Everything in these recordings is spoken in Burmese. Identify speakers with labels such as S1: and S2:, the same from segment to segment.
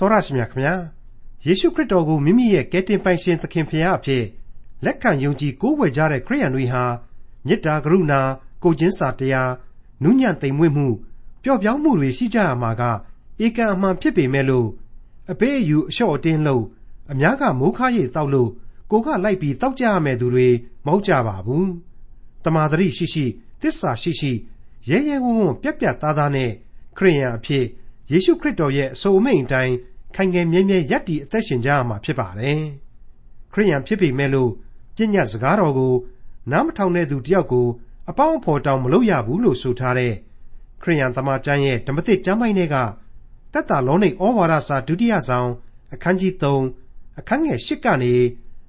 S1: တော်ရရှိမြခင်ဗျာယေရှုခရစ်တော်ကိုမိမိရဲ့ကယ်တင်ပိုင်ရှင်သခင်ဖရာအဖြစ်လက်ခံယုံကြည်ကိုးကွယ်ကြတဲ့ခရိယန်တွေဟာမေတ္တာကရုဏာကိုကျင်းစာတရားနုညံ့သိမ်မွေ့မှုပျော့ပြောင်းမှုတွေရှိကြရမှာကဧကံအမှန်ဖြစ်ပေမဲ့လို့အပေးအယူအလျှော့အတင်းလို့အများကမိုးခါရိပ်တောက်လို့ကိုကလိုက်ပြီးတောက်ကြရမယ်သူတွေမဟုတ်ကြပါဘူးတမာတရိရှိရှိတစ္ဆာရှိရှိရဲရဲဝံ့ဝံ့ပြက်ပြက်သားသားနဲ့ခရိယန်အဖြစ် ယေရှုခရစ်တော်ရဲ့အဆိုအမိန့်အတိုင်းခိုင်ခိုင်မြဲမြဲယက်တည်အသက်ရှင်ကြရမှာဖြစ်ပါတယ်ခရိယန်ဖြစ်ပေမဲ့လို့ပြည့်ညတ်စကားတော်ကိုနားမထောင်တဲ့သူတယောက်ကိုအပေါင်းအဖော်တောင်မလုပ်ရဘူးလို့ဆိုထားတဲ့ခရိယန်သမာကျမ်းရဲ့ဓမ္မသစ်ကျမ်းပိုင်းတွေကတက်တာလောနိဩဝါဒစာဒုတိယဆောင်အခန်းကြီး3အခန်းငယ်8ကနေ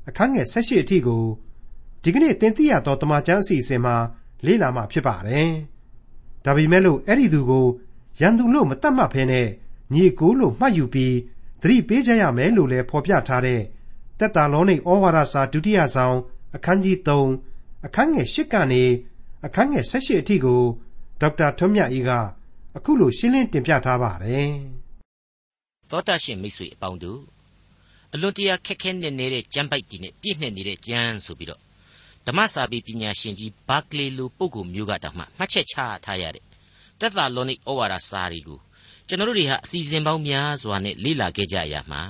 S1: အခန်းငယ်18အထိကိုဒီကနေ့သင်သိရသောတမန်ကျမ်းအစီအစဉ်မှာလေ့လာမှာဖြစ်ပါတယ်။ဒါပေမဲ့လို့အဲ့ဒီသူကို ရန်သူလို့မတတ်မှတ်ဖဲနဲ့ညီကိုလို့မှတ်ယူပြီးသတိပေးကြရမယ်လို့လည်းဖော်ပြထားတဲ့တက်တာလောနိဩဝါဒစာဒုတိယဆောင် အခန်းကြီး3အခန်းငယ်8ကနေအခန်းငယ်18အထိကိုဒေါက်တာထွန်းမြတ်အေးကအခုလိုရှင်းလင်းတင်ပြထားပါတယ်။
S2: သောတာရှင်မိတ်ဆွေအပေါင်းတို့အလွန်တရာခက်ခဲနေနေတဲ့ကျမ်းပိုက်တီနဲ့ပြည့်နှက်နေတဲ့ကျမ်းဆိုပြီးတော့ဓမ္မစာပေပညာရှင်ကြီးဘာကလေလိုပုဂ္ဂိုလ်မျိုးကတောင်မှမှတ်ချက်ချထားရတဲ့ တက်တာလောနိဩဝါဒစာတွေကိုကျွန်တော်တို့တွေဟာအစီအစဉ်ပေါင်းများစွာနဲ့လေ့လာခဲ့ကြရမှာ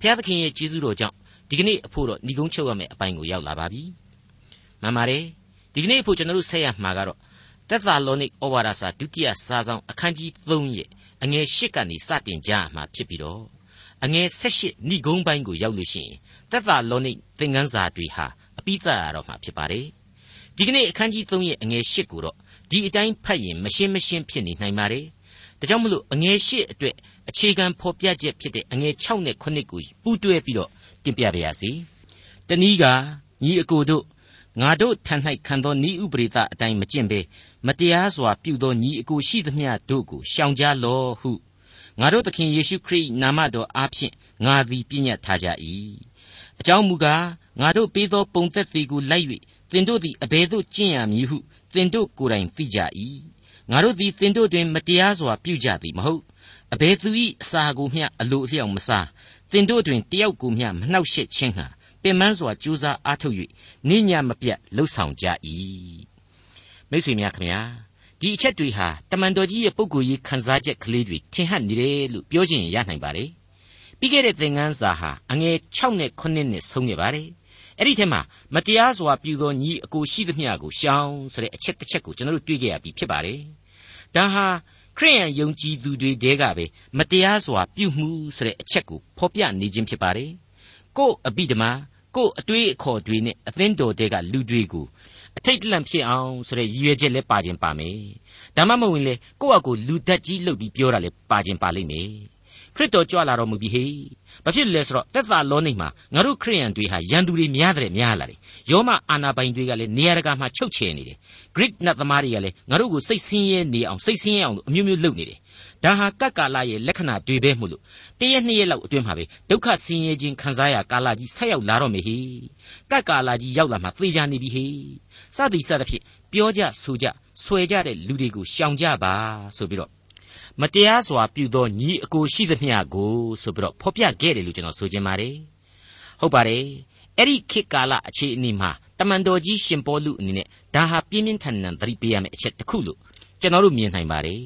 S2: ဘုရားသခင်ရဲ့ကြီးစုတော်ကြောင့်ဒီကနေ့အဖို့တော့ဏီကုန်းချုပ်ရမယ့်အပိုင်းကိုရောက်လာပါပြီမှန်ပါတယ်ဒီကနေ့အဖို့ကျွန်တော်တို့ဆက်ရမှာကတော့တက်တာလောနိဩဝါဒစာဒုတိယစာဆောင်အခန်းကြီး3ရဲ့အငယ်၈ကနေစတင်ကြရမှာဖြစ်ပြီးတော့အငယ်၁၈ဏိဂုံးပိုင်းကိုရောက်လို့ရှိရင်သက်သာလောနိသင်ခန်းစာတွေဟာအပိသတ်ရတော့မှာဖြစ်ပါတယ်ဒီကနေ့အခန်းကြီး3ရဲ့အငယ်၈ကိုတော့ ဒီအတိုင်းဖတ်ရင်မရှင်းမရှင်းဖြစ်နေနိုင်ပါတယ်ဒါကြောင့်မလို့အငယ်၈အတွက်အခြေခံဖော်ပြချက်ဖြစ်တဲ့အငယ်6နဲ့9ကိုပူးတွဲပြီးတော့တင်ပြပါရစေတနည်းကညီအကိုတို့ငါတို့ထံ၌ခံသောဤဥပရိသအတိုင်းမကျင့်ဘဲမတရားစွာပြုသောညီအကိုရှိသမျှတို့ကိုရှောင်ကြလော့ဟုငါတို့သခင်ယေရှုခရစ်နာမတော်အားဖြင့်ငါသည်ပြည့်ညတ်ထားကြ၏အကြောင်းမူကားငါတို့ပေးသောပုံသက်သည်ကိုလိုက်၍သင်တို့သည်အဘယ်သို့ကျင့်ရမည်ဟု သင်တို့ကိုယ်တိုင်သိကြ၏ငါတို့သည်သင်တို့တွင် မတရားစွာပြုကြသည်မဟုတ်အဘယ်သူ၏အစာကိုမျှအလိုအလျောက်မစားသင်တို့တွင်တယောက်ကိုမျှမနှောက်ယှက်ခြင်းဟာပင်ပန်းစွာကြိုးစားအားထုတ်၍နိညာမပြတ်လှုပ်ဆောင်ကြ၏မိတ်ဆွေများခင်ဗျာဒီအချက်တွေဟာတမန်တော်ကြီးရဲ့ပုဂ္ဂိုလ်ရေးခန်းစားချက်ကလေးတွေထင်ဟပ်နေတယ်လို့ပြောချင်ရနိုင်ပါတယ်ပြီးခဲ့တဲ့သင်ခန်းစာဟာအငယ်6နဲ့9နဲ့ဆုံးခဲ့ပါတယ် အဲ့ဒီထဲမှာမတရားစွာပြုသောညီအကိုရှိသမျှကိုရှောင်ဆိုတဲ့အချက်တစ်ချက်ကိုကျွန်တော်တို့တွေ့ခဲ့ရပြီဖြစ်ပါတယ်ဒါဟာခရိယန်ယုံကြည်သူတွေတဲကပဲမတရားစွာပြုမှုဆိုတဲ့အချက်ကိုဖော်ပြနေခြင်းဖြစ်ပါတယ်ကို့အပိဓမ္မာကို့အတွေးအခေါ်တွေနဲ့အသင်းတော်တဲကလူတွေကိုအထိတ်တလန့်ဖြစ်အောင်ဆိုတဲ့ရည်ရွယ်ချက်လည်းပါခြင်းပါမယ်ဒါမှမဟုတ်ရင်လေကိုယ့်အကိုလူတက်ကြီးလုပ်ပြီးပြောတာလည်းပါခြင်းပါလိမ့်မယ် ခရစ်တော်ကြွလာတော်မူပြီဟေ့ဘာဖြစ်လဲဆိုတော့တက်သာလောနေမှာငါတို့ခရိယန်တွေဟာရန်သူတွေများတယ်များလာတယ်ယောမအာနာပိုင်တွေကလည်းနေရာတကာမှာချုပ်ချယ်နေတယ် Greek နတ်သမားတွေကလည်းငါတို့ကိုစိတ်ဆင်းရဲနေအောင်စိတ်ဆင်းရဲအောင်အမျိုးမျိုးလုပ်နေတယ်ဒါဟာကပ်ကာလရဲ့လက္ခဏာတွေပဲမို့လို့တရက်နှစ်ရက်လောက်အတွင်းမှာပဲဒုက္ခဆင်းရဲခြင်းခံစားရကာလကြီးဆက်ရောက်လာတော့မယ်ဟေကပ်ကာလကြီးရောက်လာမှသေချာနေပြီဟေစသည်စသဖြင့်ပြောကြဆိုကြဆွဲကြတဲ့လူတွေကိုရှောင်ကြပါဆိုပြီးတော့ မတရားစွာပြုသောညီအကိုရှိသမျှကိုဆိုပြီးတော့ဖော်ပြခဲ့တယ်လို့ကျွန်တော်ဆိုချင်ပါတယ်ဟုတ်ပါတယ်အဲ့ဒီခေတ်ကာလအခြေအနေမှာတမန်တော်ကြီးရှင်ပေါလုအနေနဲ့ဒါဟာပြင်းပြင်းထန်ထန်သတိပေးရမယ့်အချက်တစ်ခုလို့ကျွန်တော်တို့မြင်နိုင်ပါတယ်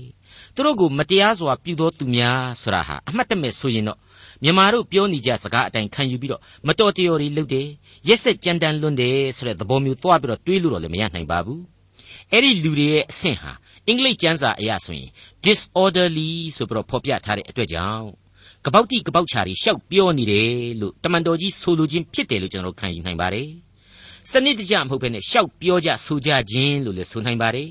S2: သူတို့ကိုမတရားစွာပြုသောသူများဆိုတာဟာအမှတ်တမဲ့ဆိုရင်တော့မြန်မာတို့ပြောနေကြစကားအတိုင်းခံယူပြီးတော့မတော်တရော်တွေလုပ်တယ်ရက်ဆက်ကြမ်းတမ်းလွန်းတယ်ဆိုတဲ့သဘောမျိုးသွားပြီးတော့တွေးလို့တော့လည်းမရနိုင်ပါဘူးအဲ့ဒီလူတွေရဲ့အဆင့်ဟာ အင်္ဂလိပ်ကျမ်းစာအရဆိုရင် disorderly ဆိုပြီးတော့ဖော်ပြထားတဲ့အတွက်ကြောင့်ကပောက်တိကပောက်ချာတွေရှောက်ပြောနေတယ်လို့တမန်တော်ကြီးဆိုလိုခြင်းဖြစ်တယ်လို့ကျွန်တော်တို့ခံယူနိုင်ပါတယ်စနစ်တကျမဟုတ်ဘဲနဲ့ရှောက်ပြောကြဆိုကြခြင်းလို့လည်းဆိုနိုင်ပါတယ်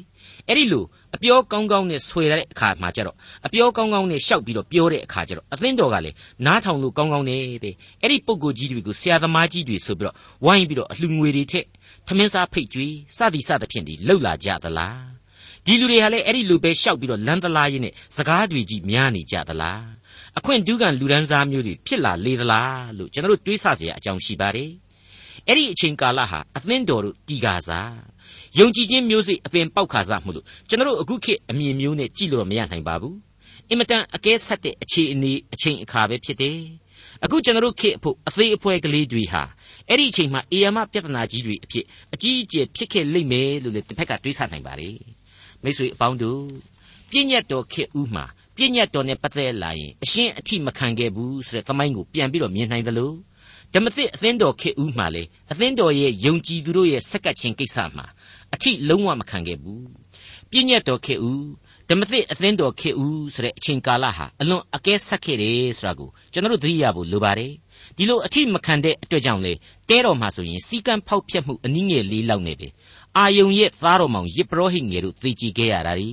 S2: အဲ့ဒီလိုအပြောကောင်းကောင်းနဲ့ဆွေတဲ့အခါမှာကျတော့အပြောကောင်းကောင်းနဲ့ရှောက်ပြီးတော့ပြောတဲ့အခါကျတော့အသင်းတော်ကလည်းနားထောင်လို့ကောင်းကောင်းနဲ့တဲ့အဲ့ဒီပုံကိုကြီးတွေကိုဆရာသမားကြီးတွေဆိုပြီးတော့ဝိုင်းပြီးတော့အလှငွေတွေထက်ထမင်းစားဖိတ်ကြွေးစသည်စသဖြင့်ဒီလှုပ်လာကြသလား ဒီလူတွေဟာလည်းအဲ့ဒီလူပဲရှောက်ပြီးတော့လမ်းသလားရင်းနဲ့စကားတွေကြီးများနေကြသလားအခွင့်ဒုက္ခလူဒန်းစားမျိုးတွေဖြစ်လာလေသလားလို့ကျွန်တော်တို့တွေးဆเสียအကြောင်းရှိပါတယ်အဲ့ဒီအချိန်ကာလဟာအသင်းတော်တို့တီကာစားယုံကြည်ခြင်းမျိုးစိတ်အပင်ပေါက်ခါစားမှုလို့ကျွန်တော်တို့အခုခေတ်အမြင်မျိုးနဲ့ကြည့်လို့မရနိုင်ပါဘူး အင်မတန်အကဲဆက်တဲ့အခြေအနေအချိန်အခါပဲဖြစ်တယ်အခုကျွန်တော်တို့ခေတ်အဖို့အသေးအဖွဲကလေးတွေဟာအဲ့ဒီအချိန်မှာအေယာမပြဿနာကြီးတွေအဖြစ်အကြီးအကျယ်ဖြစ်ခဲ့လိမ့်မယ်လို့လည်းတစ်ဖက်ကတွေးဆနိုင်ပါလေ မိတ်ဆွေအပေါင်းတို့ပြည့်ညတ်တော်ခေတ်ဦးမှာပြည့်ညတ်တော်နဲ့ပတ်သက်လာရင်အရှင်းအထိမခံခဲ့ဘူးဆိုတဲ့သမိုင်းကိုပြန်ပြီးတော့မြင်နိုင်တယ်လို့ဓမ္မသစ်အသင်းတော်ခေတ်ဦးမှာလေအသင်းတော်ရဲ့ယုံကြည်သူတို့ရဲ့စက္ကပ်ခြင်းကိစ္စမှာအထိလုံးဝမခံခဲ့ဘူးပြည့်ညတ်တော်ခေတ်ဦးဓမ္မသစ်အသင်းတော်ခေတ်ဦးဆိုတဲ့အချိန်ကာလဟာအလွန်အကဲဆက်ခဲ့တယ်ဆိုတာကိုကျွန်တော်တို့သတိရဖို့လိုပါတယ် ဒီလိုအထိမခံတဲ့အတွက်ကြောင့်လေတဲတော်မှာဆိုရင်စီကံဖောက်ဖျက်မှုအနည်းငယ်လေးလောက်နေပဲအာယုံရဲ့သားတော်မောင်ရစ်ပရောဟိတ်ငယ်တို့သိကြည်ခဲ့ရတာ ड़ी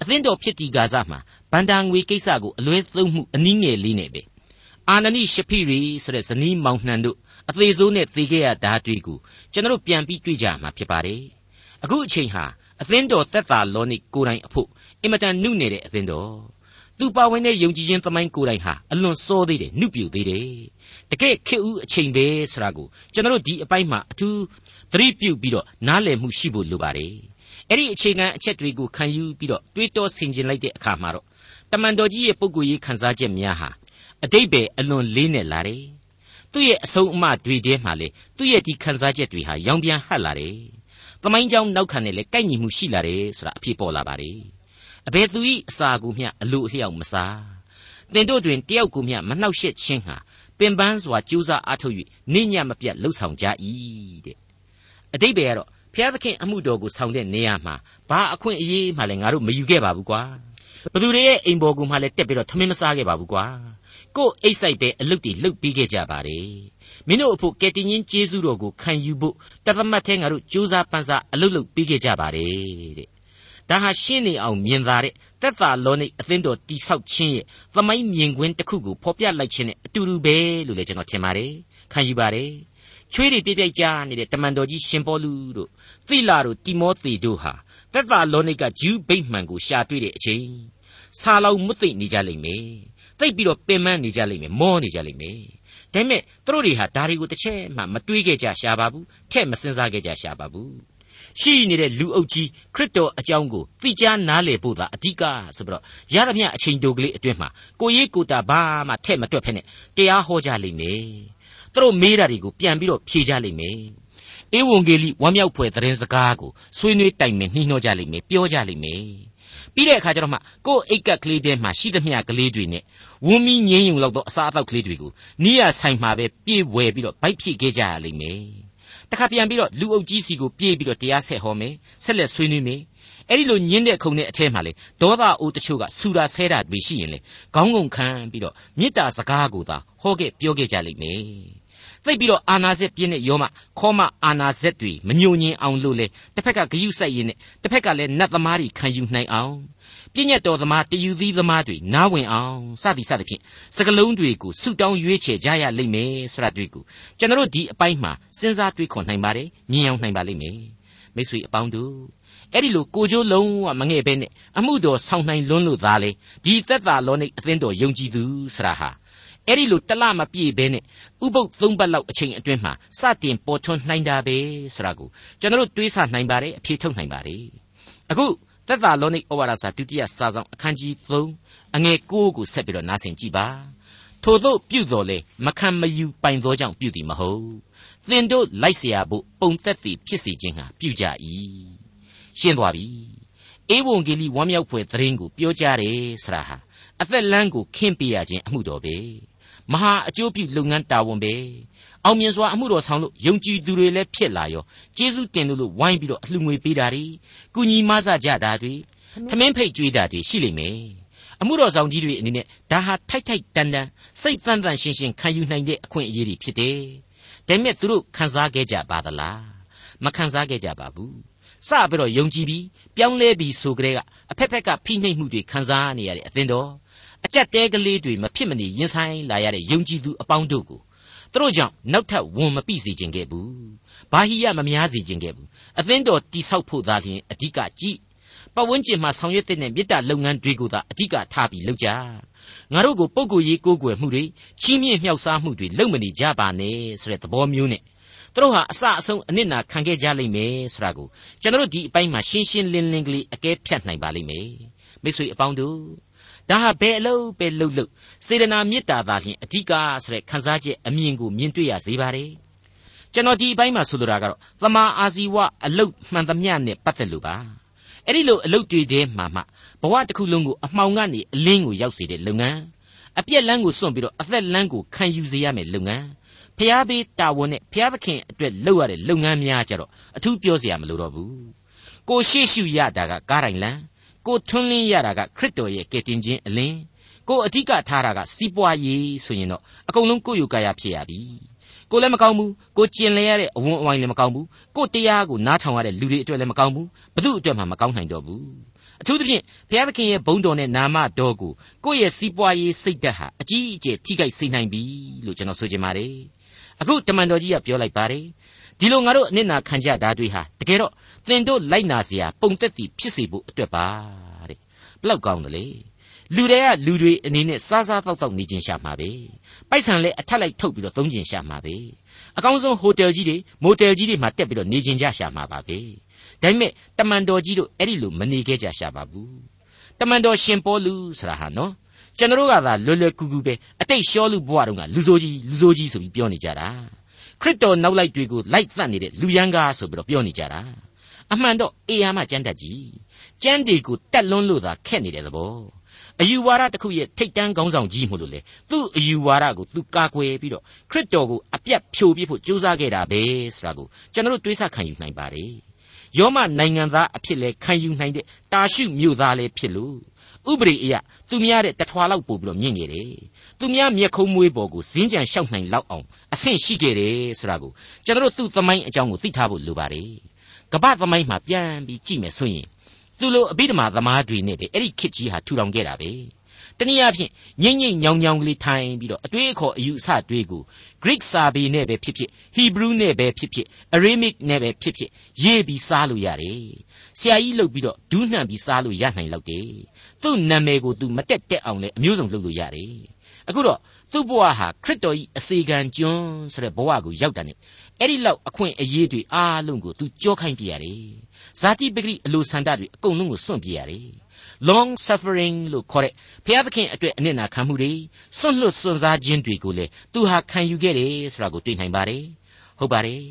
S2: အသင်းတော်ဖြစ်တီကားမှာဗန္တာငွေကိစ္စကိုအလွဲသုံးမှုအနည်းငယ်လေးနဲ့ပဲအာနနိရှဖိရီဆိုတဲ့ဇနီးမောင်နှံတို့အသေးစိုးနဲ့သေခဲ့ရတာတွေ့ကိုကျွန်တော်ပြန်ပြီးတွေ့ကြမှာဖြစ်ပါတယ်အခုအချိန်ဟာအသင်းတော်သက်သာလောနိကိုယ်တိုင်အဖို့အင်မတန်နှုနေတဲ့အသင်းတော် သူပါဝင်တဲ့ယုံကြည်ခြင်းသမိုင်းကိုယ်တိုင်ဟာအလွန်စောသေးတယ်နှုပြူသေးတယ်တကယ်ခေဦးအချိန်ပဲဆိုတာကိုကျွန်တော်တို့ဒီအပိုင်းမှာအထူးသတိပြုပြီးတော့နားလည်မှုရှိဖို့လိုပါတယ်အဲ့ဒီအခြေခံအချက်တွေကိုခံယူပြီးတော့တွေးတောဆင်ခြင်လိုက်တဲ့အခါမှာတော့တမန်တော်ကြီးရဲ့ပုဂ္ဂိုလ်ရေးခံစားချက်များဟာအတိတ်ပဲအလွန်လေးနဲ့လာတယ်သူ့ရဲ့အဆုံးအမတွေထဲမှာလေသူ့ရဲ့ဒီခံစားချက်တွေဟာရောင်ပြန်ဟပ်လာတယ်။သမိုင်းကြောင်းနောက်ခံနဲ့လေကိုက်ညီမှုရှိလာတယ်ဆိုတာအဖြစ်ပေါ်လာပါတယ်။ အဘယ်သူဤအစာကိုမျှအလိုအလျောက်မစား။တင်တို့တွင်တယောက်ကိုမျှမနှောက်ယှက်ခြင်းဟာပင်ပန်းစွာကြိုးစားအားထုတ်၍နေညမပြတ်လှုပ်ဆောင်ကြ၏တဲ့အတိတ်ပဲကတော့ဖျားသခင်အမှုတော်ကိုဆောင်တဲ့နေရာမှာဘာအခွင့်အရေးမှလည်းငါတို့မယူခဲ့ပါဘူးကွာဘသူတွေရဲ့အိမ်ပေါ်ကူမှလည်းတက်ပြီးတော့ထမင်းမစားခဲ့ပါဘူးကွာကို့အိတ်ဆိုင်ပဲအလုတ်တီလှုပ်ပြီးခဲ့ကြပါတယ်မင်းတို့အဖို့ကယ်တင်ရှင်ကျေးဇူးတော်ကိုခံယူဖို့တသမတ်ထဲငါတို့ကြိုးစားပန်းစားအလုတ်လုတ်ပြီးခဲ့ကြပါတယ်တဲ့ ဒါဟာရှင်းနေအောင်မြင်သာတဲ့သက်သာလောနိအသင်းတော်တိဆောက်ခြင်းရဲ့သမိုင်းမြင်ကွင်းတစ်ခုကိုဖော်ပြလိုက်ခြင်းနဲ့အတူတူပဲလို့လည်းကျွန်တော်ထင်ပါတယ်ခံယူပါတယ်ချွေးတွေပြပြကြနေတဲ့တမန်တော်ကြီးရှင်ပေါလုတို့သိလာတို့တိမောသေတို့ဟာသက်သာလောနိကဂျူးဗိတ်မှန်ကိုရှာတွေ့တဲ့အချိန်ဆာလောင်မွတ်သိမ့်နေကြလိမ့်မယ်သိပ်ပြီးတော့ပင်ပန်းနေကြလိမ့်မယ်မောနေကြလိမ့်မယ်ဒါပေမဲ့သူတို့တွေဟာဒါတွေကိုတစ်ချက်မှမတွေးခဲ့ကြရှာပါဘူးထဲ့မစင်စားခဲ့ကြရှာပါဘူး ရှိနေတဲ့လူအုပ်ကြီးခရစ်တော်အကြောင်းကိုသိကြားနားလည်ဖို့သာအဓိကဆိုပြီးတော့ရသမျှအချိန်တိုကလေးအတွင်းမှာကိုရေးကိုတာဘာမှထဲ့မတွက်ဖက်နဲ့တရားဟောကြလိမ့်မယ်သူတို့မေးတာတွေကိုပြန်ပြီးတော့ဖြေကြလိမ့်မယ်ဧဝံဂေလိဝမ်းမြောက်ဖွယ်သတင်းစကားကိုဆွေးနွေးတိုင်ပင်နှီးနှောကြလိမ့်မယ်ပြောကြလိမ့်မယ်ပြီးတဲ့အခါကျတော့မှကိုယ့်အိတ်ကက်ကလေးထဲမှာရှိသမျှကလေးတွေနဲ့ဝန်းမီငင်းယုံလောက်သောအစားအသောက်ကလေးတွေကိုနီးရဆိုင်မှာပဲပြေးဝယ်ပြီးတော့ဗိုက်ဖြစ်ခဲ့ကြရလိမ့်မယ် တခါပြန်ပြီးတော့လူအုပ်ကြီးစီကိုပြေးပြီးတော့တရားဆက်ဟောမယ်ဆက်လက်ဆွေးနွေးမယ်အဲ့ဒီလိုညင်းတဲ့ခုံနဲ့အထဲမှာလေဒေါသအိုးတချို့ကဆူတာဆဲတာတွေရှိရင်လေခေါင်းငုံခံပြီးတော့မေတ္တာစကားကိုသာဟောခဲ့ပြောခဲ့ကြလိမ့်မယ်သိပ်ပြီးတော့အာနာဇက်ပြင်းတဲ့ယောမခေါမအာနာဇက်တွေမညိုညင်အောင်လို့လေတစ်ဖက်ကဂယုစိုက်ရင်းနဲ့တစ်ဖက်ကလည်းနတ်သမားတွေခံယူနိုင်အောင် ပြည့်ညတ်တော်သမားတယူသီးသမားတွေနားဝင်အောင်စသည်စသဖြင့်စကလုံးတွေကိုဆုတောင်းရွေးချယ်ကြရလိမ့်မယ်ဆိုတာတွေ့ကိုကျွန်တော်တို့ဒီအပိုင်းမှာစဉ်းစားတွေးခေါ်နိုင်ပါတယ်မြင်အောင်နိုင်ပါလိမ့်မယ်မိတ်ဆွေအပေါင်းတို့အဲ့ဒီလိုကိုကျိုးလုံးဝမငဲ့ပဲနဲ့အမှုတော်ဆောင်နိုင်လွန်းလို့သားလေဒီသက်သာလောနိအသင်းတော်ယုံကြည်သူဆရာဟာအဲ့ဒီလိုတလမပြည့်ဘဲနဲ့ဥပုပ်သုံးပတ်လောက်အချိန်အတွင်းမှာစတင်ပေါ်ထွန်းနိုင်တာပဲဆိုတာကိုကျွန်တော်တို့တွေးဆနိုင်ပါတယ်အဖြေထုတ်နိုင်ပါတယ်အခု သက်သာလောနိဩဝါဒစာဒုတိယစာဆောင်အခန်းကြီး3အငယ်9ကိုဆက်ပြီးတော့နားဆင်ကြည့်ပါထို့သောပြုတော်လေမခံမယူပိုင်သောကြောင့်ပြုသည်မဟုတ်သင်တို့လိုက်เสียဖို့ပုံသက်သည်ဖြစ်စေခြင်းဟာပြုကြ၏ရှင်းသွားပြီဧဝံဂေလိဝမ်းမြောက်ဖွယ်သတင်းကိုပြောကြားတယ်ဆရာဟာအသက်လမ်းကိုခင်းပေးရခြင်းအမှုတော်ပဲမဟာအကျိုးပြုလုပ်ငန်းတာဝန်ပဲ အောင်မြင်စွာအမှုတော်ဆောင်လို့ယုံကြည်သူတွေလည်းဖြစ်လာရောကျေးဇူးတင်လို့ဝိုင်းပြီးတော့အလှငွေပေးတာတွေကုညီမဆကြတာတွေသမင်းဖိတ်ကြွေးတာတွေရှိလိမ့်မယ်အမှုတော်ဆောင်ကြီးတွေအနေနဲ့ဒါဟာထိုက်ထိုက်တန်တန်စိတ်တန်တန်ရှင်းရှင်းခံယူနိုင်တဲ့အခွင့်အရေးတွေဖြစ်တယ်ဒါပေမဲ့သူတို့ခံစားခဲ့ကြပါသလားမခံစားခဲ့ကြပါဘူးစပြီးတော့ယုံကြည်ပြီးပြောင်းလဲပြီးဆိုကြတဲ့ကအဖက်ဖက်ကဖိနှိပ်မှုတွေခံစားနေရတဲ့အသင်းတော်အကြက်တဲကလေးတွေမဖြစ်မနေရင်ဆိုင်လာရတဲ့ယုံကြည်သူအပေါင်းတို့ကို သူတို့ကြောင့်နောက်ထပ်ဝန်မပိစေခြင်းခဲ့ဘူးဘာဟိယမများစေခြင်းခဲ့ဘူးအသင်းတော်တိဆောက်ဖို့သာလျှင်အဓိကကြည့်ပတ်ဝန်းကျင်မှာဆောင်ရွက်တဲ့မေတ္တာလုပ်ငန်းတွေကိုသာအဓိကထားပြီးလုပ်ကြငါတို့ကိုပုံကိုယ်ရေးကိုးကွယ်မှုတွေချီးမြှင့်မြှောက်စားမှုတွေလုပ်မနေကြပါနဲ့ဆိုတဲ့သဘောမျိုးနဲ့သူတို့ဟာအစအဆုံးအနစ်နာခံခဲ့ကြလိမ့်မယ်ဆိုတာကိုကျွန်တော်တို့ဒီအပိုင်းမှာရှင်းရှင်းလင်းလင်းကလေးအကဲဖြတ်နိုင်ပါလိမ့်မယ်မိတ်ဆွေအပေါင်းတို့ ဒါဟာဘယ်အလုပ်ပဲလှုပ်လှုပ်စေတနာမေတ္တာသာလျှင်အဓိကဆိုတဲ့ခံစားချက်အမြင်ကိုမြင်တွေ့ရစေပါတယ်ကျွန်တော်ဒီအပိုင်းမှာဆိုလိုတာကတော့သမာအာဇီဝအလုတ်မှန်သမျှနဲ့ပတ်သက်လို့ပါအဲ့ဒီလိုအလုတ်တွေထဲမှာမှဘဝတစ်ခုလုံးကိုအမှောင်ကနေအလင်းကိုရောက်စေတဲ့လုပ်ငန်းအပြက်လန်းကိုစွန့်ပြီးတော့အသက်လန်းကိုခံယူစေရမယ်လုပ်ငန်းဖျားပေးတာဝန်နဲ့ဖျားသခင်အတွက်လုပ်ရတဲ့လုပ်ငန်းများကြတော့အထူးပြောစရာမလိုတော့ဘူးကိုရှေ့ရှုရတာကကားတိုင်လန်း ကိုထွန်းလင်းရတာကခရစ်တော်ရဲ့ကယ်တင်ခြင်းအလင်းကိုအဓိကထားတာကစီးပွားရေးဆိုရင်တော့အကုန်လုံးကိုယ့်ယူကာယဖြစ်ရပြီကိုလည်းမကောင်းဘူးကိုကျင်လဲရတဲ့အဝန်းအဝိုင်းလည်းမကောင်းဘူးကိုတရားကိုနားထောင်ရတဲ့လူတွေအတွက်လည်းမကောင်းဘူးဘသူအတွက်မှမကောင်းနိုင်တော့ဘူးအထူးသဖြင့်ဘုရားသခင်ရဲ့ဘုန်းတော်နဲ့နာမတော်ကိုကိုယ့်ရဲ့စီးပွားရေးစိတ်ဓာတ်ဟာအကြီးအကျယ်ထိခိုက်စေနိုင်ပြီလို့ကျွန်တော်ဆိုချင်ပါတယ်အခုတမန်တော်ကြီးကပြောလိုက်ပါတယ်ဒီလိုငါတို့အနစ်နာခံကြတာတွေဟာတကယ်တော့ သင်တို့လိုက်နာเสียပုံသက်တည်ဖြစ်စေဖို့အတွက်ပါတဲ့ဘလောက်ကောင်းတယ်လေလူတွေကလူတွေအနေနဲ့စားစားတောက်တောက်နေခြင်းရှာမှာပဲပိုက်ဆံလည်းအထက်လိုက်ထုတ်ပြီးတော့သုံးခြင်းရှာမှာပဲအကောင်းဆုံးဟိုတယ်ကြီးတွေမိုတယ်ကြီးတွေမှာတက်ပြီးတော့နေခြင်းကြရှာမှာပါပဲဒါပေမဲ့တမန်တော်ကြီးတို့အဲ့ဒီလိုမနေခဲ့ကြရှာပါဘူးတမန်တော်ရှင်ပေါလုဆိုတာဟာနော်ကျွန်တော်ကသာလွယ်လွယ်ကူကူပဲအတိတ်ရှောလူဘဝတုန်းကလူဆိုးကြီးလူဆိုးကြီးဆိုပြီးပြောနေကြတာခရစ်တော်နောက်လိုက်တွေကိုလိုက်သတ်နေတဲ့လူရန်ကားဆိုပြီးတော့ပြောနေကြတာ အမှန်တော့အေယာမကျမ်းတတ်ကြီးကျမ်းတွေကိုတက်လွန်းလို့သာခက်နေတဲ့သဘောအယူဝါဒတစ်ခုရဲ့ထိတ်တန်းခေါင်းဆောင်ကြီးမို့လို့လေသူ့အယူဝါဒကိုသူကာကွယ်ပြီးတော့ခရစ်တော်ကိုအပြတ်ဖြိုပြဖို့ကြိုးစားခဲ့တာပဲဆိုတာကိုကျွန်တော်တို့တွေးဆခံယူနိုင်ပါတယ်ယောမနိုင်ငံသားအဖြစ်လဲခံယူနိုင်တဲ့တာရှုမြို့သားလည်းဖြစ်လို့ဥပရိအယသူများတဲ့တထွာလောက်ပို့ပြီးတော့မြင့်ခဲ့တယ်သူများမျက်ခုံးမွေးပေါ်ကိုဇင်းကြံလျှောက်နိုင်လောက်အောင်အဆင့်ရှိခဲ့တယ်ဆိုတာကိုကျွန်တော်တို့သူ့သမိုင်းအကြောင်းကိုသိထားဖို့လိုပါတယ် ကပ္ပသမိုင်းမှာပြန်ပြီးကြည့်မယ်ဆိုရင်သူလိုအဘိဓမ္မာသမားတွေနဲ့ပဲအဲ့ဒီခေတ်ကြီးဟာထူထောင်ခဲ့တာပဲတနည်းအားဖြင့်ငိမ့်ငိမ့်ညောင်ညောင်ကလေးထိုင်ပြီးတော့အတွေးအခေါ်အယူအဆတွေကို Greek စာပေနဲ့ပဲဖြစ်ဖြစ် Hebrew နဲ့ပဲဖြစ်ဖြစ် Aramaic နဲ့ပဲဖြစ်ဖြစ်ရေးပြီးစားလို့ရတယ်ဆရာကြီးလုပ်ပြီးတော့ဒူးနှံပြီးစားလို့ရနိုင်လောက်တယ်သူ့နာမည်ကိုသူမတက်တက်အောင်လည်းအမျိုးစုံလုပ်လို့ရတယ်အခုတော့သူ့ဘဝဟာခရစ်တော်၏အစေခံကျွန်းဆိုတဲ့ဘဝကိုရောက်တာ ਨੇ အဲ့ဒီလောက်အခွင့်အရေးတွေအားလုံးကိုသူကြောခိုင်းပြရတယ်ဇာတိပဂရိအလိုဆန္ဒတွေအကုန်လုံးကိုစွန့်ပြရတယ် long suffering လို့ခေါ်တဲ့ဘုရားသခင်အတွက်အနစ်နာခံမှုတွေစွန့်လွတ်စွန့်စားခြင်းတွေကိုလေသူဟာခံယူခဲ့တယ်ဆိုတာကိုတွေ့နိုင်ပါတယ်ဟုတ်ပါတယ်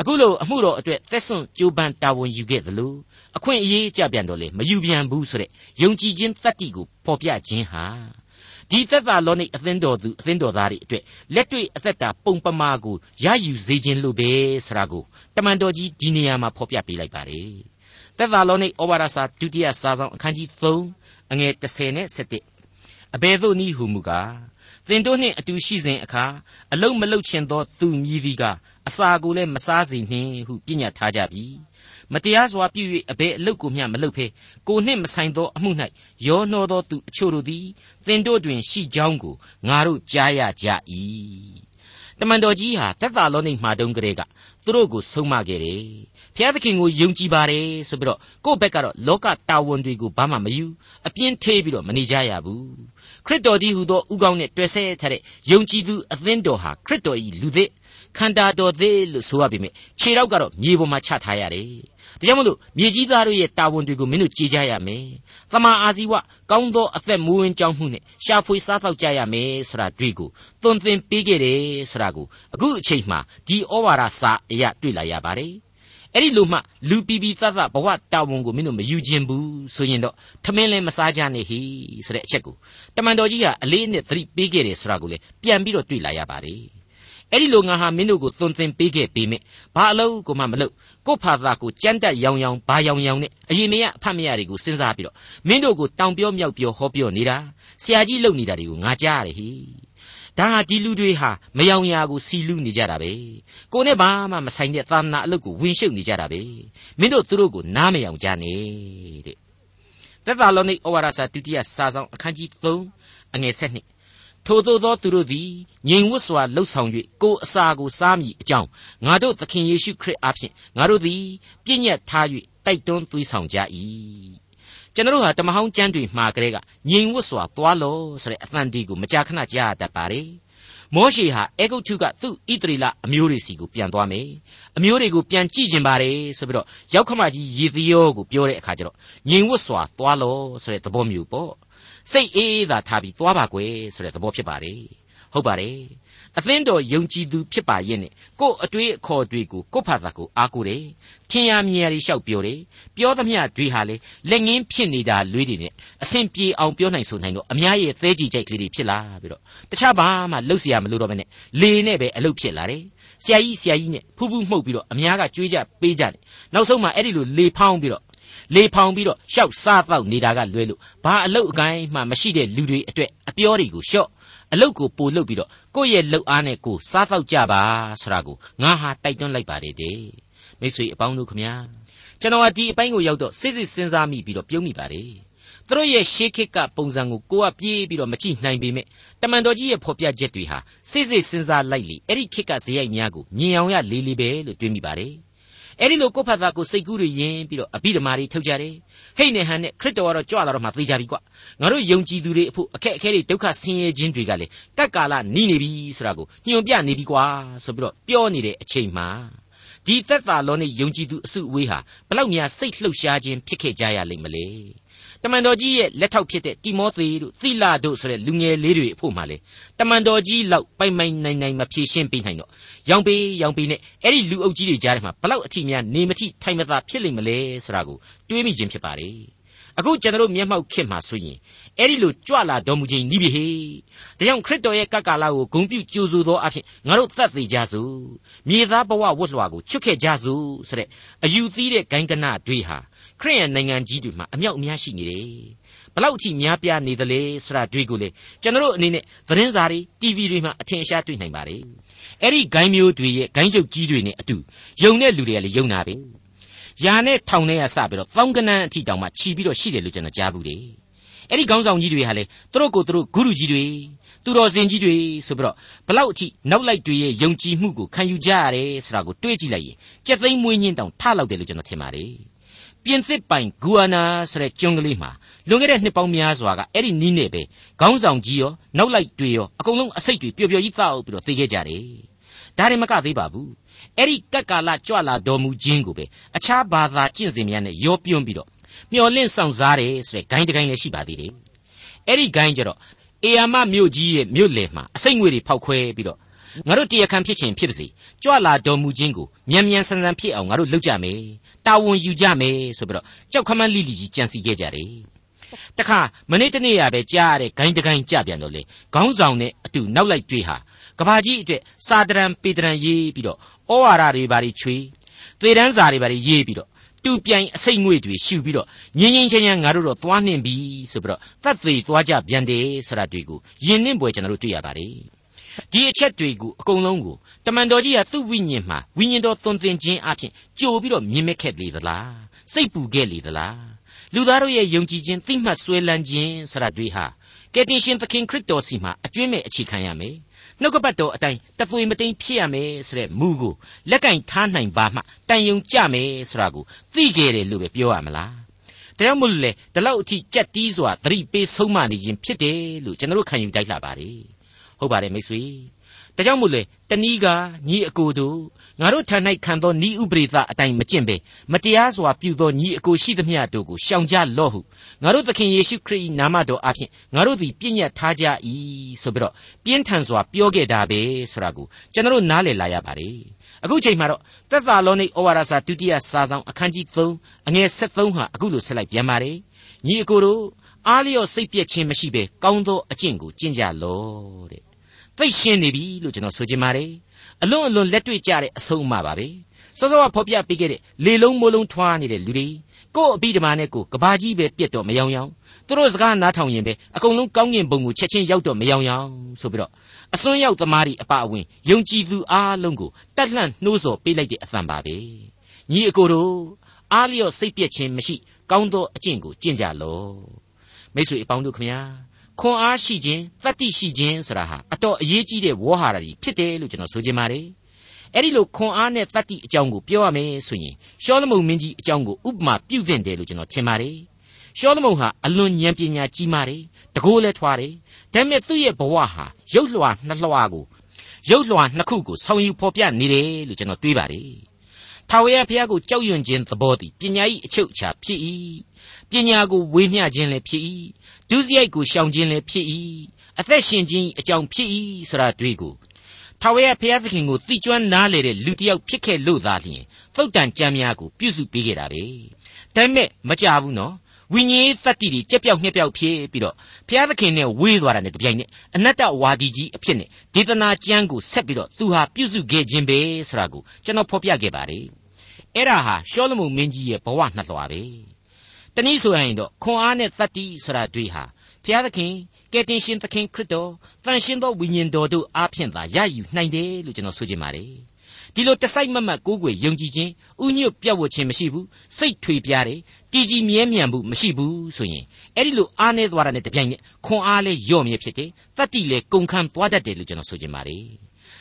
S2: အခုလိုအမှုတော်အတွက်သက်စွန့်ကြိုးပမ်းတာဝန်ယူခဲ့သလိုအခွင့်အရေးကြပြန်တော့လေမယူပြန်ဘူးဆိုတဲ့ယုံကြည်ခြင်းတတ္တိကိုဖော်ပြခြင်းဟာ ဒီသက်သာလောနိအသင်းတော်သူအသင်းတော်သားတွေအတွက်လက်တွေ့အသက်တာပုံပမာကိုရယူစေခြင်းလို့ပဲဆိုတာကိုတမန်တော်ကြီးဒီနေရာမှာဖော်ပြပေးလိုက်ပါတယ်သက်သာလောနိဩဝါဒစာဒုတိယစာဆောင်အခန်းကြီး3အငယ်30နဲ့17အဘယ်သို့နည်းဟုမူကားသင်တို့နှင့်အတူရှိစဉ်အခါအလုံးမလုံးချင်သောသူမြည်သည်ကအစာကိုလည်းမစားစေနှင့်ဟုပြညတ်ထားကြပြီ မတရားစွာပြု၍အဘယ်အလုတ်ကိုမျှမလုပ်ဖဲကိုနှင့်မဆိုင်သောအမှု၌ရောနှောသောသူအချို့တို့သည်သင်တို့တွင်ရှိကြောင်းကိုငါတို့ကြားရကြ၏တမန်တော်ကြီးဟာသက်သာလောနိမှာတုန်းကလေးကသူတို့ကိုဆုံးမခဲ့တယ်။ဘုရားသခင်ကိုယုံကြည်ပါတယ်ဆိုပြီးတော့ကိုယ့်ဘက်ကတော့လောကတာဝန်တွေကိုဘာမှမယူအပြင်းထေးပြီးတော့မနေကြရဘူး။ခရစ်တော်ဒီဟူသောဥကောင်းနဲ့တွေ့ဆဲထားတဲ့ယုံကြည်သူအသင်းတော်ဟာခရစ်တော်၏လူသစ်ခန္ဓာတော်သေးလို့ဆိုရပေမဲ့ခြေတော့ကတော့မြေပေါ်မှာချထားရတယ် ဒါကြောင့်မလို့မြေကြီးသားတို့ရဲ့တာဝန်တွေကိုမင်းတို့ကြည်ကြရမယ်။တမန်အာဇီဝကောင်းသောအသက်မွေးဝမ်းကြောင်းမှုနဲ့ရှာဖွေစားသောက်ကြရမယ်ဆိုတာတွေ့ကိုသွန်သင်ပေးခဲ့တယ်ဆိုတာကိုအခုအချိန်မှဒီဩဝါဒစာအရာတွေ့လာရပါတယ်။အဲ့ဒီလိုမှလူပီပီသတ်သတ်ဘဝတာဝန်ကိုမင်းတို့မယူခြင်းဘူးဆိုရင်တော့ထမင်းလည်းမစားကြနဲ့ဟိဆိုတဲ့အချက်ကိုတမန်တော်ကြီးကအလေးအနက်သတိပေးခဲ့တယ်ဆိုတာကိုလည်းပြန်ပြီးတော့တွေ့လာရပါတယ်။ အဲ့ဒီလိုငါဟာမင်းတို့ကိုသွန်သင်ပေးခဲ့ပေမဲ့ဘာအလုပ်ကိုမှမလုပ်ကို့ဖာသာကိုကြမ်းတက်ရောင်ရောင်ဘာရောင်ရောင်နဲ့အရင်မရအဖတ်မရတွေကိုစဉ်းစားပြီးတော့မင်းတို့ကိုတောင်ပြောမြောက်ပြောဟောပြောနေတာဆရာကြီးလုပ်နေတာတွေကိုငါကြားရတယ်ဟိဒါဟာဒီလူတွေဟာမယောင်ရာကိုစီလူနေကြတာပဲကိုနဲ့ဘာမှမဆိုင်တဲ့သာသနာအလုပ်ကိုဝင်ရှုပ်နေကြတာပဲမင်းတို့သူတို့ကိုနားမယောင်ကြနဲ့တဲ့သက်သာလောနိဩဝါဒစာဒုတိယစာဆောင်အခန်းကြီး3အငယ်7 ထိုသို့သောသူတို့သည်ငြိမ်ဝတ်စွာလှုပ်ဆောင်၍ကိုယ်အစာကိုစားမိအကြောင်းငါတို့သခင်ယေရှုခရစ်အားဖြင့်ငါတို့သည်ပြည့်ညတ်ထား၍တိုက်တွန်းသွေးဆောင်ကြ၏ကျွန်တော်ဟာတမဟောင်းကျမ်းတွေမှာကလေးကငြိမ်ဝတ်စွာသွားလို့ဆိုတဲ့အသံတီးကိုမကြာခဏကြားရတတ်ပါတယ်မောရှေဟာအေဂုတ်ထုကသူ့ဣသရေလအမျိုးတွေစီကိုပြန်သွားမယ်အမျိုးတွေကိုပြန်ကြည့်ကျင်ပါတယ်ဆိုပြီးတော့ရောက်ခမကြီးယေသီယောကိုပြောတဲ့အခါကျတော့ငြိမ်ဝတ်စွာသွားလို့ဆိုတဲ့သဘောမျိုးပေါ့ စိတ်အေးအေးသာထားပြီးသွားပါကွယ်ဆိုတဲ့သဘောဖြစ်ပါတယ်ဟုတ်ပါတယ်အသင်းတော်ယုံကြည်သူဖြစ်ပါရဲ့နဲ့ကို့အတွေးအခေါ်တွေကိုကို့ဖာသာကိုအားကိုးတယ်ထင်ရမြင်ရလျှောက်ပြောတယ်ပြောသမျှတွေဟာလေလက်ငင်းဖြစ်နေတာလွေးတွေနဲ့အဆင်ပြေအောင်ပြောနိုင်ဆိုနိုင်တော့အများရဲ့သဲကြည်ကြိုက်ကလေးတွေဖြစ်လာပြီးတော့တခြားဘာမှလှုပ်เสียမလို့တော့ဘဲနဲ့လေနဲ့ပဲအလုပ်ဖြစ်လာတယ်ဆရာကြီးဆရာကြီးနဲ့ဖူးဖူးမှုတ်ပြီးတော့အများကကြွေးကြပေးကြတယ်နောက်ဆုံးမှအဲ့ဒီလိုလေဖောင်းပြီးတော့ လေဖောင်ပြီးတော့ရှောက်စားတော့နေတာကလွဲလို့ဘာအလုတ်အကိုင်းမှမရှိတဲ့လူတွေအတွက်အပြောတွေကိုရှော့အလုတ်ကိုပို့လုတ်ပြီးတော့ကိုယ့်ရဲ့လှုပ်အားနဲ့ကိုစားတော့ကြပါဆိုတာကိုငါဟာတိုက်တွန်းလိုက်ပါတယ်တဲ့မိတ်ဆွေအပေါင်းတို့ခမညာကျွန်တော်ကဒီအပိုင်းကိုရောက်တော့စိစိစဉ်းစားမိပြီးတော့ပြုံးမိပါတယ်သူတို့ရဲ့ရှေးခေတ်ကပုံစံကိုကိုကပြေးပြီးတော့မကြည့်နိုင်ပေမဲ့တမန်တော်ကြီးရဲ့ဖော်ပြချက်တွေဟာစိစိစဉ်းစားလိုက်လေအဲ့ဒီခေတ်ကဇေယိုက်များကိုမြင်အောင်ရလေးလေးပဲလို့တွေးမိပါတယ် အဲ့ဒီလိုကိုယ့်ဖတ်သားကိုစိတ်ကူးတွေယင်းပြီးတော့အဘိဓမ္မာတွေထုတ်ကြတယ်ဟိတ်နေဟန်နဲ့ခရစ်တော်ကတော့ကြွလာတော့မှသိကြပြီကွငါတို့ယုံကြည်သူတွေအဖို့အခက်အခဲတွေဒုက္ခဆင်းရဲခြင်းတွေကလေကက်ကာလနီးနေပြီဆိုတာကိုညွန်ပြနေပြီကွာဆိုပြီးတော့ပြောနေတဲ့အချိန်မှာဒီသက်သာလောနဲ့ယုံကြည်သူအစုအဝေးဟာဘလောက်များစိတ်လှုပ်ရှားခြင်းဖြစ်ခဲ့ကြရလိမ့်မလဲ တမန်တော်ကြီးရဲ့လက်ထောက်ဖြစ်တဲ့တိမောသေတို့သီလာတို့ဆိုတဲ့လူငယ်လေးတွေအဖို့မှလေတမန်တော်ကြီးလောက်ပိုင်ပိုင်နိုင်နိုင်မဖြေရှင်းပေးနိုင်တော့ရောင်ပေးရောင်ပေးနဲ့အဲ့ဒီလူအုပ်ကြီးတွေကြားထဲမှာဘလောက်အထိများနေမထိထိုင်မသာဖြစ်လိမ့်မလဲဆိုတာကိုတွေးမိခြင်းဖြစ်ပါလေအခုကျွန်တော်တို့မျက်မှောက်ခေတ်မှာဆိုရင်အဲ့ဒီလိုကြွလာတော်မူခြင်းဤပြီဟေဒါကြောင့်ခရစ်တော်ရဲ့ကကလာကိုဂုံပြုကြိုဆိုသောအဖြစ်ငါတို့သတ်သေးကြစို့မြေသားဘဝဝတ်လွှာကိုချွတ်ခဲ့ကြစို့ဆိုတဲ့အယူသီးတဲ့ဂိုင်းကနတွေဟာ ခရိယန်နိုင်ငံကြီးတွေမှာအမြောက်အများရှိနေတယ်ဘလောက်အထိများပြားနေသလဲဆိုတာတွေ့ကိုလေကျွန်တော်တို့အနေနဲ့သတင်းစာတွေ TV တွေမှာအထင်ရှားတွေ့နိုင်ပါတယ်အဲ့ဒီဂိုင်းမျိုးတွေရဲ့ဂိုင်းချုပ်ကြီးတွေနဲ့အတူယုံတဲ့လူတွေကလည်းယုံနာပဲယာနဲ့ထောင်နဲ့ရစပြီးတော့သောင်းကနန်းအထိတောင်မှခြီးပြီးတော့ရှိတယ်လို့ကျွန်တော်ကြားဘူးတယ်အဲ့ဒီခေါင်းဆောင်ကြီးတွေဟာလေသူတို့ကိုသူတို့ဂုရုကြီးတွေသူတော်စင်ကြီးတွေဆိုပြီးတော့ဘလောက်အထိနောက်လိုက်တွေရဲ့ယုံကြည်မှုကိုခံယူကြရတယ်ဆိုတာကိုတွေးကြည့်လိုက်ရင်ကြက်သိမ်းမွေးညင်းတောင်ထလောက်တယ်လို့ကျွန်တော်ထင်ပါတယ် ပြင်သစ်ပိုင်ဂူအာနာဆိုတဲ့ကျွန်းကလေးမှာလွန်ခဲ့တဲ့နှစ်ပေါင်းများစွာကအဲ့ဒီနီးနဲ့ပဲခေါင်းဆောင်ကြီးရောနောက်လိုက်တွေရောအကုန်လုံးအစိတ်တွေပျော်ပျော်ကြီးတောက်ပြီးတော့သိခဲ့ကြတယ်ဒါရင်မကသေးပါဘူးအဲ့ဒီကက်ကာလကြွလာတော်မူခြင်းကိုပဲအခြားဘာသာကျင့်စဉ်များနဲ့ရောပြွန်းပြီးတော့မျော်လင့်ဆောင်စားတယ်ဆိုတဲ့ဂိုင်းတဂိုင်းလည်းရှိပါသေးတယ်အဲ့ဒီဂိုင်းကျတော့အေယာမမြို့ကြီးရဲ့မြို့လယ်မှာအစိတ်ငွေတွေဖောက်ခွဲပြီးတော့ ငါတို့တရားခံဖြစ်ခြင်းဖြစ်ပါစေကြွလာတော်မူခြင်းကိုမြန်မြန်ဆန်ဆန်ဖြစ်အောင်ငါတို့လုပ်ကြမယ်တာဝန်ယူကြမယ်ဆိုပြီးတော့ကြောက်ခမန်းလိလိကြီးကြံစီခဲ့ကြတယ်တခါမနေ့တနေ့ရပဲကြားရတဲ့ဂိုင်းတဂိုင်းကြပြန်တော့လေခေါင်းဆောင်နဲ့အတူနောက်လိုက်တွေ့ဟာကဘာကြီးအတွက်စာတရန်ပေတရန်ရေးပြီးတော့ဩဝါဒတွေဘာတွေချွေသေတန်းစာတွေဘာတွေရေးပြီးတော့တူပြိုင်အစိတ်ငွေတွေရှူပြီးတော့ငင်းငင်းချင်းချင်းငါတို့တော့သွားနှင်ပြီဆိုပြီးတော့တတ်သေးသွားကြပြန်တယ်ဆိုတာတွေ့ကိုယဉ်နှင်းပွဲကျွန်တော်တို့တွေ့ရပါတယ် ဒီအချက်တွေကိုအကုန်လုံးကိုတမန်တော်ကြီးကသူ့ဝိညာဉ်မှာဝိညာဉ်တော်သွန်သင်ခြင်းအပြင်ကြိုပြီးတော့မြင်မဲ့ခဲ့လေသလားစိတ်ပူခဲ့လေသလားလူသားတို့ရဲ့ယုံကြည်ခြင်းသိမှတ်ဆွဲလန်းခြင်းဆိုတာတွေဟာကယ်တင်ရှင်သခင်ခရစ်တော်စီမှာအကျွင့်မဲ့အခြေခံရမယ်နှုတ်ကပတ်တော်အတိုင်းတသွေမတိန်ဖြစ်ရမယ်ဆိုတဲ့မူကိုလက်ကင်ထားနိုင်ပါမှတန်ယုံကြမယ်ဆိုတာကိုသိခဲ့တယ်လို့ပဲပြောရမလားတရားမို့လေဒီလောက်အထိကြက်တီးစွာသတိပေးဆုံးမနေခြင်းဖြစ်တယ်လို့ကျွန်တော်တို့ခံယူတိုက်လာပါတယ် ဟုတ်ပါတယ်မိတ်ဆွေဒါကြောင့်မို့လေတနည်းကညီအကိုတို့ငါတို့ထံ၌ခံသောဤဥပရိသအတိုင်းမကျင့်ပဲမတရားစွာပြုသောညီအကိုရှိသမျှတို့ကိုရှောင်ကြလော့ဟုငါတို့သခင်ယေရှုခရစ်၏နာမတော်အဖျင်ငါတို့သည်ပြည့်ညတ်ထားကြ၏ဆိုပြီးတော့ပြင်းထန်စွာပြောခဲ့တာပဲဆိုတာကိုကျွန်တော်နားလည်လာရပါတယ်အခုချိန်မှာတော့သက်သာလောနိဩဝါဒစာဒုတိယစာဆောင်အခန်းကြီး3အငယ်73ဟာအခုလိုဆက်လိုက်ပြန်ပါတယ်ညီအကိုတို့အားလျော့စိတ်ပြည့်ခြင်းမရှိဘဲကောင်းသောအကျင့်ကိုကျင့်ကြလော့တဲ့ သိရှင်းနေပြီလို့ကျွန်တော်ဆိုချင်ပါတယ်အလွန်အလွန်လက်တွေ့ကြတဲ့အဆုံးအမပါပဲစောစောကဖော်ပြပေးခဲ့တဲ့လေလုံးမိုးလုံးထွားနေတဲ့လူတွေကို့အပိဓမ္မာနဲ့ကိုကဘာကြီးပဲပြက်တော့မယောင်ယောင်သူတို့စကားနားထောင်ရင်ပဲအကုန်လုံးကောင်းကင်ဘုံကိုချက်ချင်းရောက်တော့မယောင်ယောင်ဆိုပြီးတော့အစွန်းရောက်သမားတွေအပအဝင်ယုံကြည်သူအားလုံးကိုတက်လှန့်နှိုးဆော်ပေးလိုက်တဲ့အသံပါပဲညီအကိုတို့အားလျော့စိတ်ပြက်ခြင်းမရှိကောင်းသောအကျင့်ကိုကျင့်ကြလော့မိတ်ဆွေအပေါင်းတို့ခမညာ ခွန်အားရှိခြင်းတတ္တိရှိခြင်းဆိုတာဟာအတော်အရေးကြီးတဲ့ဝေါ်ဟာရတွေဖြစ်တယ်လို့ကျွန်တော်ဆိုချင်ပါတယ်အဲ့ဒီလိုခွန်အားနဲ့တတ္တိအကြောင်းကိုပြောရမယ်ဆိုရင်ရှောလမုန်မင်းကြီးအကြောင်းကိုဥပမာပြုသင့်တယ်လို့ကျွန်တော်ထင်ပါတယ်ရှောလမုန်ဟာအလွန်ဉာဏ်ပညာကြီးမားတယ်တကိုးလည်းထွားတယ်ဒါပေမဲ့သူ့ရဲ့ဘဝဟာရုပ်လွှာနှစ်လွှာကိုရုပ်လွှာနှစ်ခုကိုဆောင်ယူဖော်ပြနေတယ်လို့ကျွန်တော်တွေးပါတယ်ထာဝရဘုရားကိုကြောက်ရွံ့ခြင်းသဘောသည်ပညာ၏အချုပ်အခြာဖြစ်၏ ပညာကိုဝေမျှခြင်းလည်းဖြစ်၏ဒုစရိုက်ကိုရှောင်ခြင်းလည်းဖြစ်၏အသက်ရှင်ခြင်းအကြောင်းဖြစ်၏ဆိုတာတွေ့ကိုထာဝရဘုရားသခင်ကိုတိကျွမ်းနားလေတဲ့လူတစ်ယောက်ဖြစ်ခဲ့လို့သာလျှင်သုတ်တန်ကြမ်းများကိုပြုစုပေးခဲ့တာပဲဒါပေမဲ့မကြဘူးနော်ဝိညာဉ်တတ္တိတွေကြက်ပြောက်ညှက်ပြောက်ဖြစ်ပြီးတော့ဘုရားသခင်နဲ့ဝေးသွားတာနဲ့တပြိုင်နက်အနတ္တဝါဒီကြီးအဖြစ်နဲ့ဒေသနာကျမ်းကိုဆက်ပြီးတော့သူဟာပြုစုခဲ့ခြင်းပဲဆိုတာကိုကျွန်တော်ဖော်ပြခဲ့ပါတယ်အဲ့ဒါဟာရှောလမုန်မင်းကြီးရဲ့ဘဝနှစ်လွှာပဲ တနည်းဆိုရင်တော့ခွန်အားနဲ့တတ္တိဆိုတာတွေ့ဟာဘုရားသခင်ကယ်တင်ရှင်သခင်ခရစ်တော်တန်ရှင်သောဝိညာဉ်တော်တို့အားဖြင့်သာရယူနိုင်တယ်လို့ကျွန်တော်ဆိုချင်ပါတယ်ဒီလိုတစိုက်မမတ်ကိုးကွယ်ယုံကြည်ခြင်းဥညွတ်ပြတ်ဝတ်ခြင်းမရှိဘူးစိတ်ထွေပြားတယ်တည်ကြည်မြဲမြံမှုမရှိဘူးဆိုရင်အဲ့ဒီလိုအားနေသွားတာနဲ့တပြိုင်နက်ခွန်အားလဲယော့မြဲဖြစ်တယ်တတ္တိလဲကုန်ခန်းသွားတတ်တယ်လို့ကျွန်တော်ဆိုချင်ပါတယ်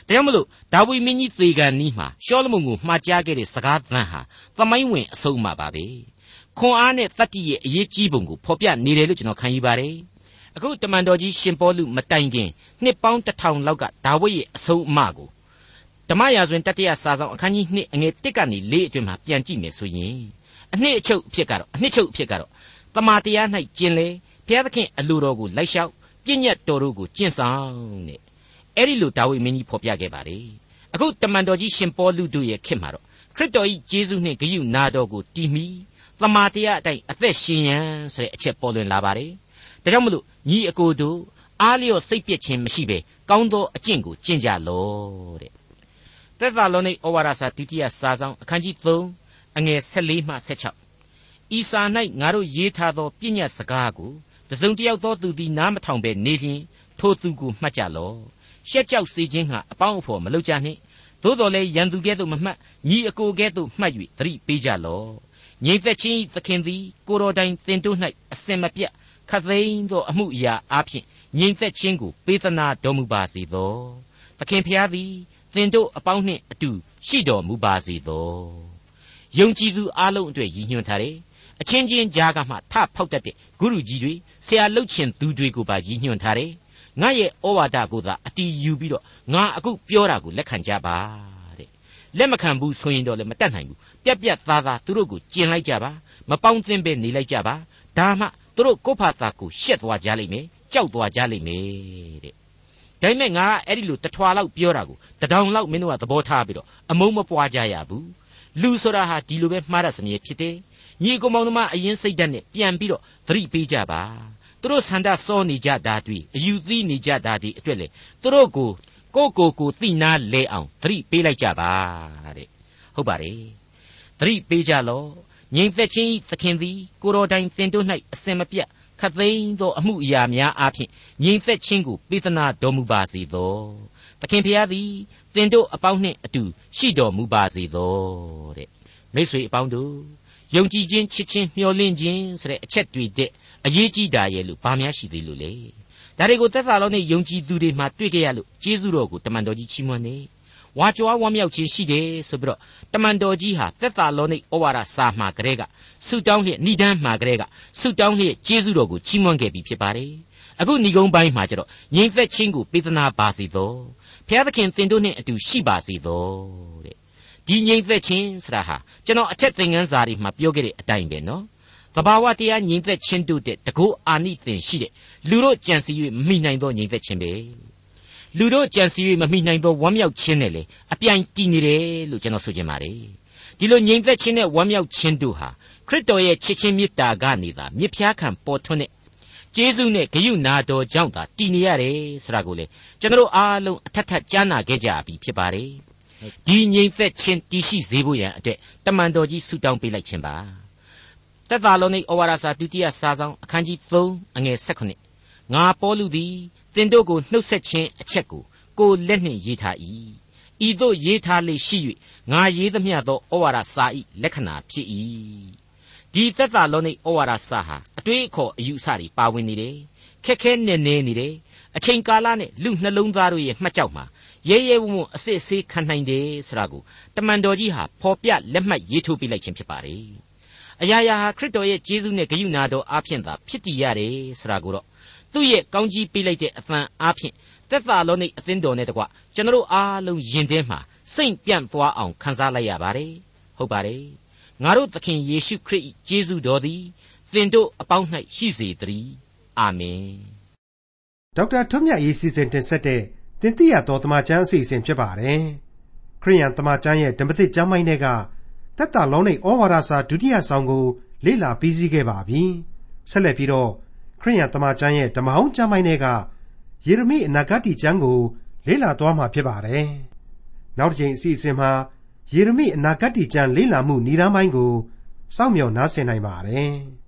S2: ဒါကြောင့်မလို့ဒါဝိမင်းကြီးသေကန်နီးမှာရှောလမုန်ကိုမှားကြားခဲ့တဲ့စကားသံဟာသမိုင်းဝင်အဆုံးအမပါပဲ ခွန်အားနဲ့တတ္တိရဲ့အရေးကြီးပုံကိုဖော်ပြနေတယ်လို့ကျွန်တော်ခံယူပါတယ်အခုတမန်တော်ကြီးရှင်ပေါလုမတိုင်ခင်နှစ်ပေါင်းတစ်ထောင်လောက်ကဒါဝိရဲ့အဆုံးအမကိုဓမ္မရာဇဝင်တတိယစာဆောင်အခန်းကြီး2အငယ်1ကနေ4အတွင်းမှာပြန်ကြည့်မယ်ဆိုရင်အနှစ်အချုပ်အဖြစ်ကတော့အနှစ်ချုပ်အဖြစ်ကတော့တမာတရား၌ကျင်လေဘုရားသခင်အလိုတော်ကိုလိုက်လျှောက်ပြည့်ညတ်တော်တို့ကိုကျင့်ဆောင်တဲ့အဲ့ဒီလိုဒါဝိမင်းကြီးဖော်ပြခဲ့ပါလေအခုတမန်တော်ကြီးရှင်ပေါလုတို့ရဲ့ခေတ်မှာတော့ခရစ်တော်၏ဂျေဇုနှင့်ဂရုနာတော်ကိုတည်မီ တမာတရားအတိုင်းအသက်ရှင်ရန်ဆိုတဲ့အချက်ပေါ်လွင်လာပါတယ်ဒါကြောင့်မလို့ညီအကိုတို့အားလျော့စိတ်ပြည့်ခြင်းမရှိဘဲကောင်းသောအကျင့်ကိုကျင့်ကြလောတဲ့သက်သာလုံးនៃဩဝါဒစာဒုတိယစာဆောင်အခန်းကြီး3အငယ်14မှ16ဤစာ၌ငါတို့ရေးထားသောပြည့်ညတ်စကားကိုတစုံတယောက်သောသူသည်နားမထောင်ဘဲနေလျင်ထိုသူကိုမှတ်ကြလောရှက်ကြောက်စေခြင်းဟာအပေါင်းအဖော်မလုပ်ကြနှင့်သို့တော်လည်းရန်သူကဲ့သို့မမှတ်ညီအကိုကဲ့သို့မှတ်၍သတိပေးကြလော ငြိမ်သက်ခြင်းသခင်သည်ကိုတော်တိုင်တင်တို့၌အစင်မပြတ်ခတ်သိမ်းသောအမှုအရာအဖြစ်ငြိမ်သက်ခြင်းကိုပေးသနာတော်မူပါစေသောသခင်ဖျားသည်သင်တို့အပေါင်းနှင့်အတူရှိတော်မူပါစေသောယုံကြည်သူအလုံးအတွက်ရည်ညွှန်းထားတယ်အချင်းချင်းကြားကမှထဖောက်တတ်တဲ့ဂုရုကြီးတွေဆရာလှုပ်ချင်သူတွေကိုပါရည်ညွှန်းထားတယ်ငါရဲ့ဩဝါဒကိုသာအတီးယူပြီးတော့ငါအခုပြောတာကိုလက်ခံကြပါတဲ့ လက်မခံဘူးဆိုရင်တော့လည်းမတတ်နိုင်ဘူးပြက်ပြက်သားသားသူတို့ကိုကျင်လိုက်ကြပါမပေါင်းသင်းပဲနေလိုက်ကြပါဒါမှသူတို့ကိုယ့်ဖာသာကိုရှက်သွားကြလိမ့်မယ်ကြောက်သွားကြလိမ့်မယ်တဲ့ဒါပေမဲ့ငါအဲ့ဒီလိုတထွာလောက်ပြောတာကိုတဒေါင်လောက်မင်းတို့ကသဘောထားပြီးတော့အမုန်းမပွားကြရဘူးလူဆိုတာဟာဒီလိုပဲမှားရစမြဲဖြစ်တယ်ညီကောင်မောင်သမားအရင်စိတ်ဓာတ်နဲ့ပြန်ပြီးတော့သတိပေးကြပါသူတို့ဆန္ဒစောနေကြတာတွေအယူသီးနေကြတာတွေအတွက်လေသူတို့ကို ကိုကိုကိုသိနာလဲအောင်သတိပေးလိုက်ကြပါတဲ့ဟုတ်ပါတယ်သတိပေးကြလောငြိမ်သက်ခြင်းသခင်သည်ကိုတော်တိုင်တင်တို့၌အစင်မပြတ်ခတ်သိမ်းသောအမှုအရာများအားဖြင့်ငြိမ်သက်ခြင်းကိုပေးသနာတော်မူပါစေသောသခင်ဖျားသည်တင်တို့အပေါင်းနှင့်အတူရှိတော်မူပါစေသောတဲ့မိတ်ဆွေအပေါင်းတို့ယုံကြည်ခြင်းချစ်ခြင်းမျှော်လင့်ခြင်းဆိုတဲ့အချက်တွေတဲ့အရေးကြီးတာရဲ့လို့ဘာများရှိသေးလို့လဲ ဒါတွေကိုသက်သာလုံးနဲ့ယုံကြည်သူတွေမှတွေ့ကြရလို့ကျေးဇူးတော်ကိုတမန်တော်ကြီးချီးမွမ်းနေဝါကြွားဝမ်းမြောက်ခြင်းရှိတယ်ဆိုပြီးတော့တမန်တော်ကြီးဟာသက်သာလုံးနဲ့ဩဝါဒစာမှာကလေးကဆုတောင်းလျက်ဏိဒန်းမှာကလေးကဆုတောင်းလျက်ကျေးဇူးတော်ကိုချီးမွမ်းခဲ့ပြီးဖြစ်ပါတယ်အခုဏိဂုံးပိုင်းမှာကျတော့ငြိမ်သက်ခြင်းကိုပေးသနာပါစေသောဘုရားသခင်သင်တို့နှင့်အတူရှိပါစေသောတဲ့ဒီငြိမ်သက်ခြင်းဆိုတာဟာကျွန်တော်အထက်သင်ခန်းစာတွေမှာပြောခဲ့တဲ့အတိုင်းပဲနော် တဘာဝတရားငြိမ်သက်ခြင်းတို့တဲ့တကောအာနိသင်ရှိတဲ့လူတို့ကြံစည်၍မမိနိုင်သောငြိမ်သက်ခြင်းပဲလူတို့ကြံစည်၍မမိနိုင်သောဝမ်းမြောက်ခြင်းနဲ့လေအပြိုင်တည်နေတယ်လို့ကျွန်တော်ဆိုချင်ပါတယ်ဒီလိုငြိမ်သက်ခြင်းနဲ့ဝမ်းမြောက်ခြင်းတို့ဟာခရစ်တော်ရဲ့ချစ်ခြင်းမေတ္တာကနေသာမြစ်ဖျားခံပေါ်ထွန်းတဲ့ကျေးဇူးနဲ့ဂရုနာတော်ကြောင့်သာတည်နေရတယ်ဆိုတာကိုလေကျွန်တော်အားလုံးအထက်ထက်ကြားနာခဲ့ကြပြီဖြစ်ပါတယ်ဒီငြိမ်သက်ခြင်းတည်ရှိစေဖို့ရန်အတွက်တမန်တော်ကြီးဆုတောင်းပေးလိုက်ခြင်းပါ သက်သာလုံးនៃဩဝါဒစာဒုတိယစာဆောင်အခန်းကြီး3အငယ်16ငါပေါလုသည်တင်တို့ကိုနှုတ်ဆက်ခြင်းအချက်ကိုကိုလက်နှင့်ရေးထား၏ဤသို့ရေးထားလေရှိ၍ငါရေးသမျှသောဩဝါဒစာ၏လက္ခဏာဖြစ်၏ဒီသက်သာလုံးនៃဩဝါဒစာဟာအတွေးအခေါ်အယူအဆတွေပါဝင်နေတယ်ခက်ခဲနေနေနေတယ်အချိန်ကာလနဲ့လူနှလုံးသားတို့ရဲ့မှတ်ကြောက်မှာရဲရဲဝံ့ဝံ့အစစ်အဆေးခံနိုင်တယ်ဆိုတာကိုတမန်တော်ကြီးဟာဖော်ပြလက်မှတ်ရေးထိုးပေးလိုက်ခြင်းဖြစ်ပါတယ် အရာရာဟာခရစ်တော်ရဲ့ကျေးဇူးနဲ့ဂရုဏာတော်အားဖြင့်သာဖြစ်တည်ရတယ်ဆိုတာကိုတော့သူ့ရဲ့ကောင်းကြီးပေးလိုက်တဲ့အသံအားဖြင့်သက်သာလုံးនៃအသင်းတော်နဲ့တကွကျွန်တော်အားလုံးယင်ထဲမှာစိတ်ပြန့်သွားအောင်ခံစားလိုက်ရပါတယ်ဟုတ်ပါတယ်ငါတို့သခင်ယေရှုခရစ်ကျေးဇူးတော်သည်သင်တို့အပေါင်း၌ရှိစေတည်းအာမင်
S1: ဒေါက်တာထွန်းမြတ်ရေးစီစဉ်တင်ဆက်တဲ့တင်ပြရတော်တမချန်းအစီအစဉ်ဖြစ်ပါတယ်ခရိယန်တမချန်းရဲ့ဓမ္မသစ်ကျမ်းပိုင်းတွေက တက်တာလုံးនៃဩဝါဒစာဒုတိယဆောင်ကို လေ့လာပြီးစီးခဲ့ပါပြီဆက်လက်ပြီးတော့ခရိယန်တမချန်းရဲ့ဓမ္မဟောင်းကျမ်းပိုင်းတွေကယေရမိအနာဂတ်ကျမ်းကိုလေ့လာသွားမှာဖြစ်ပါတယ်နောက်တစ်ချိန်အစီအစဉ်မှာယေရမိအနာဂတ်ကျမ်းလေ့လာမှုဏ္ဍာန်းပိုင်းကိုစောင့်မျှော်နားဆင်နိုင်ပါတယ်။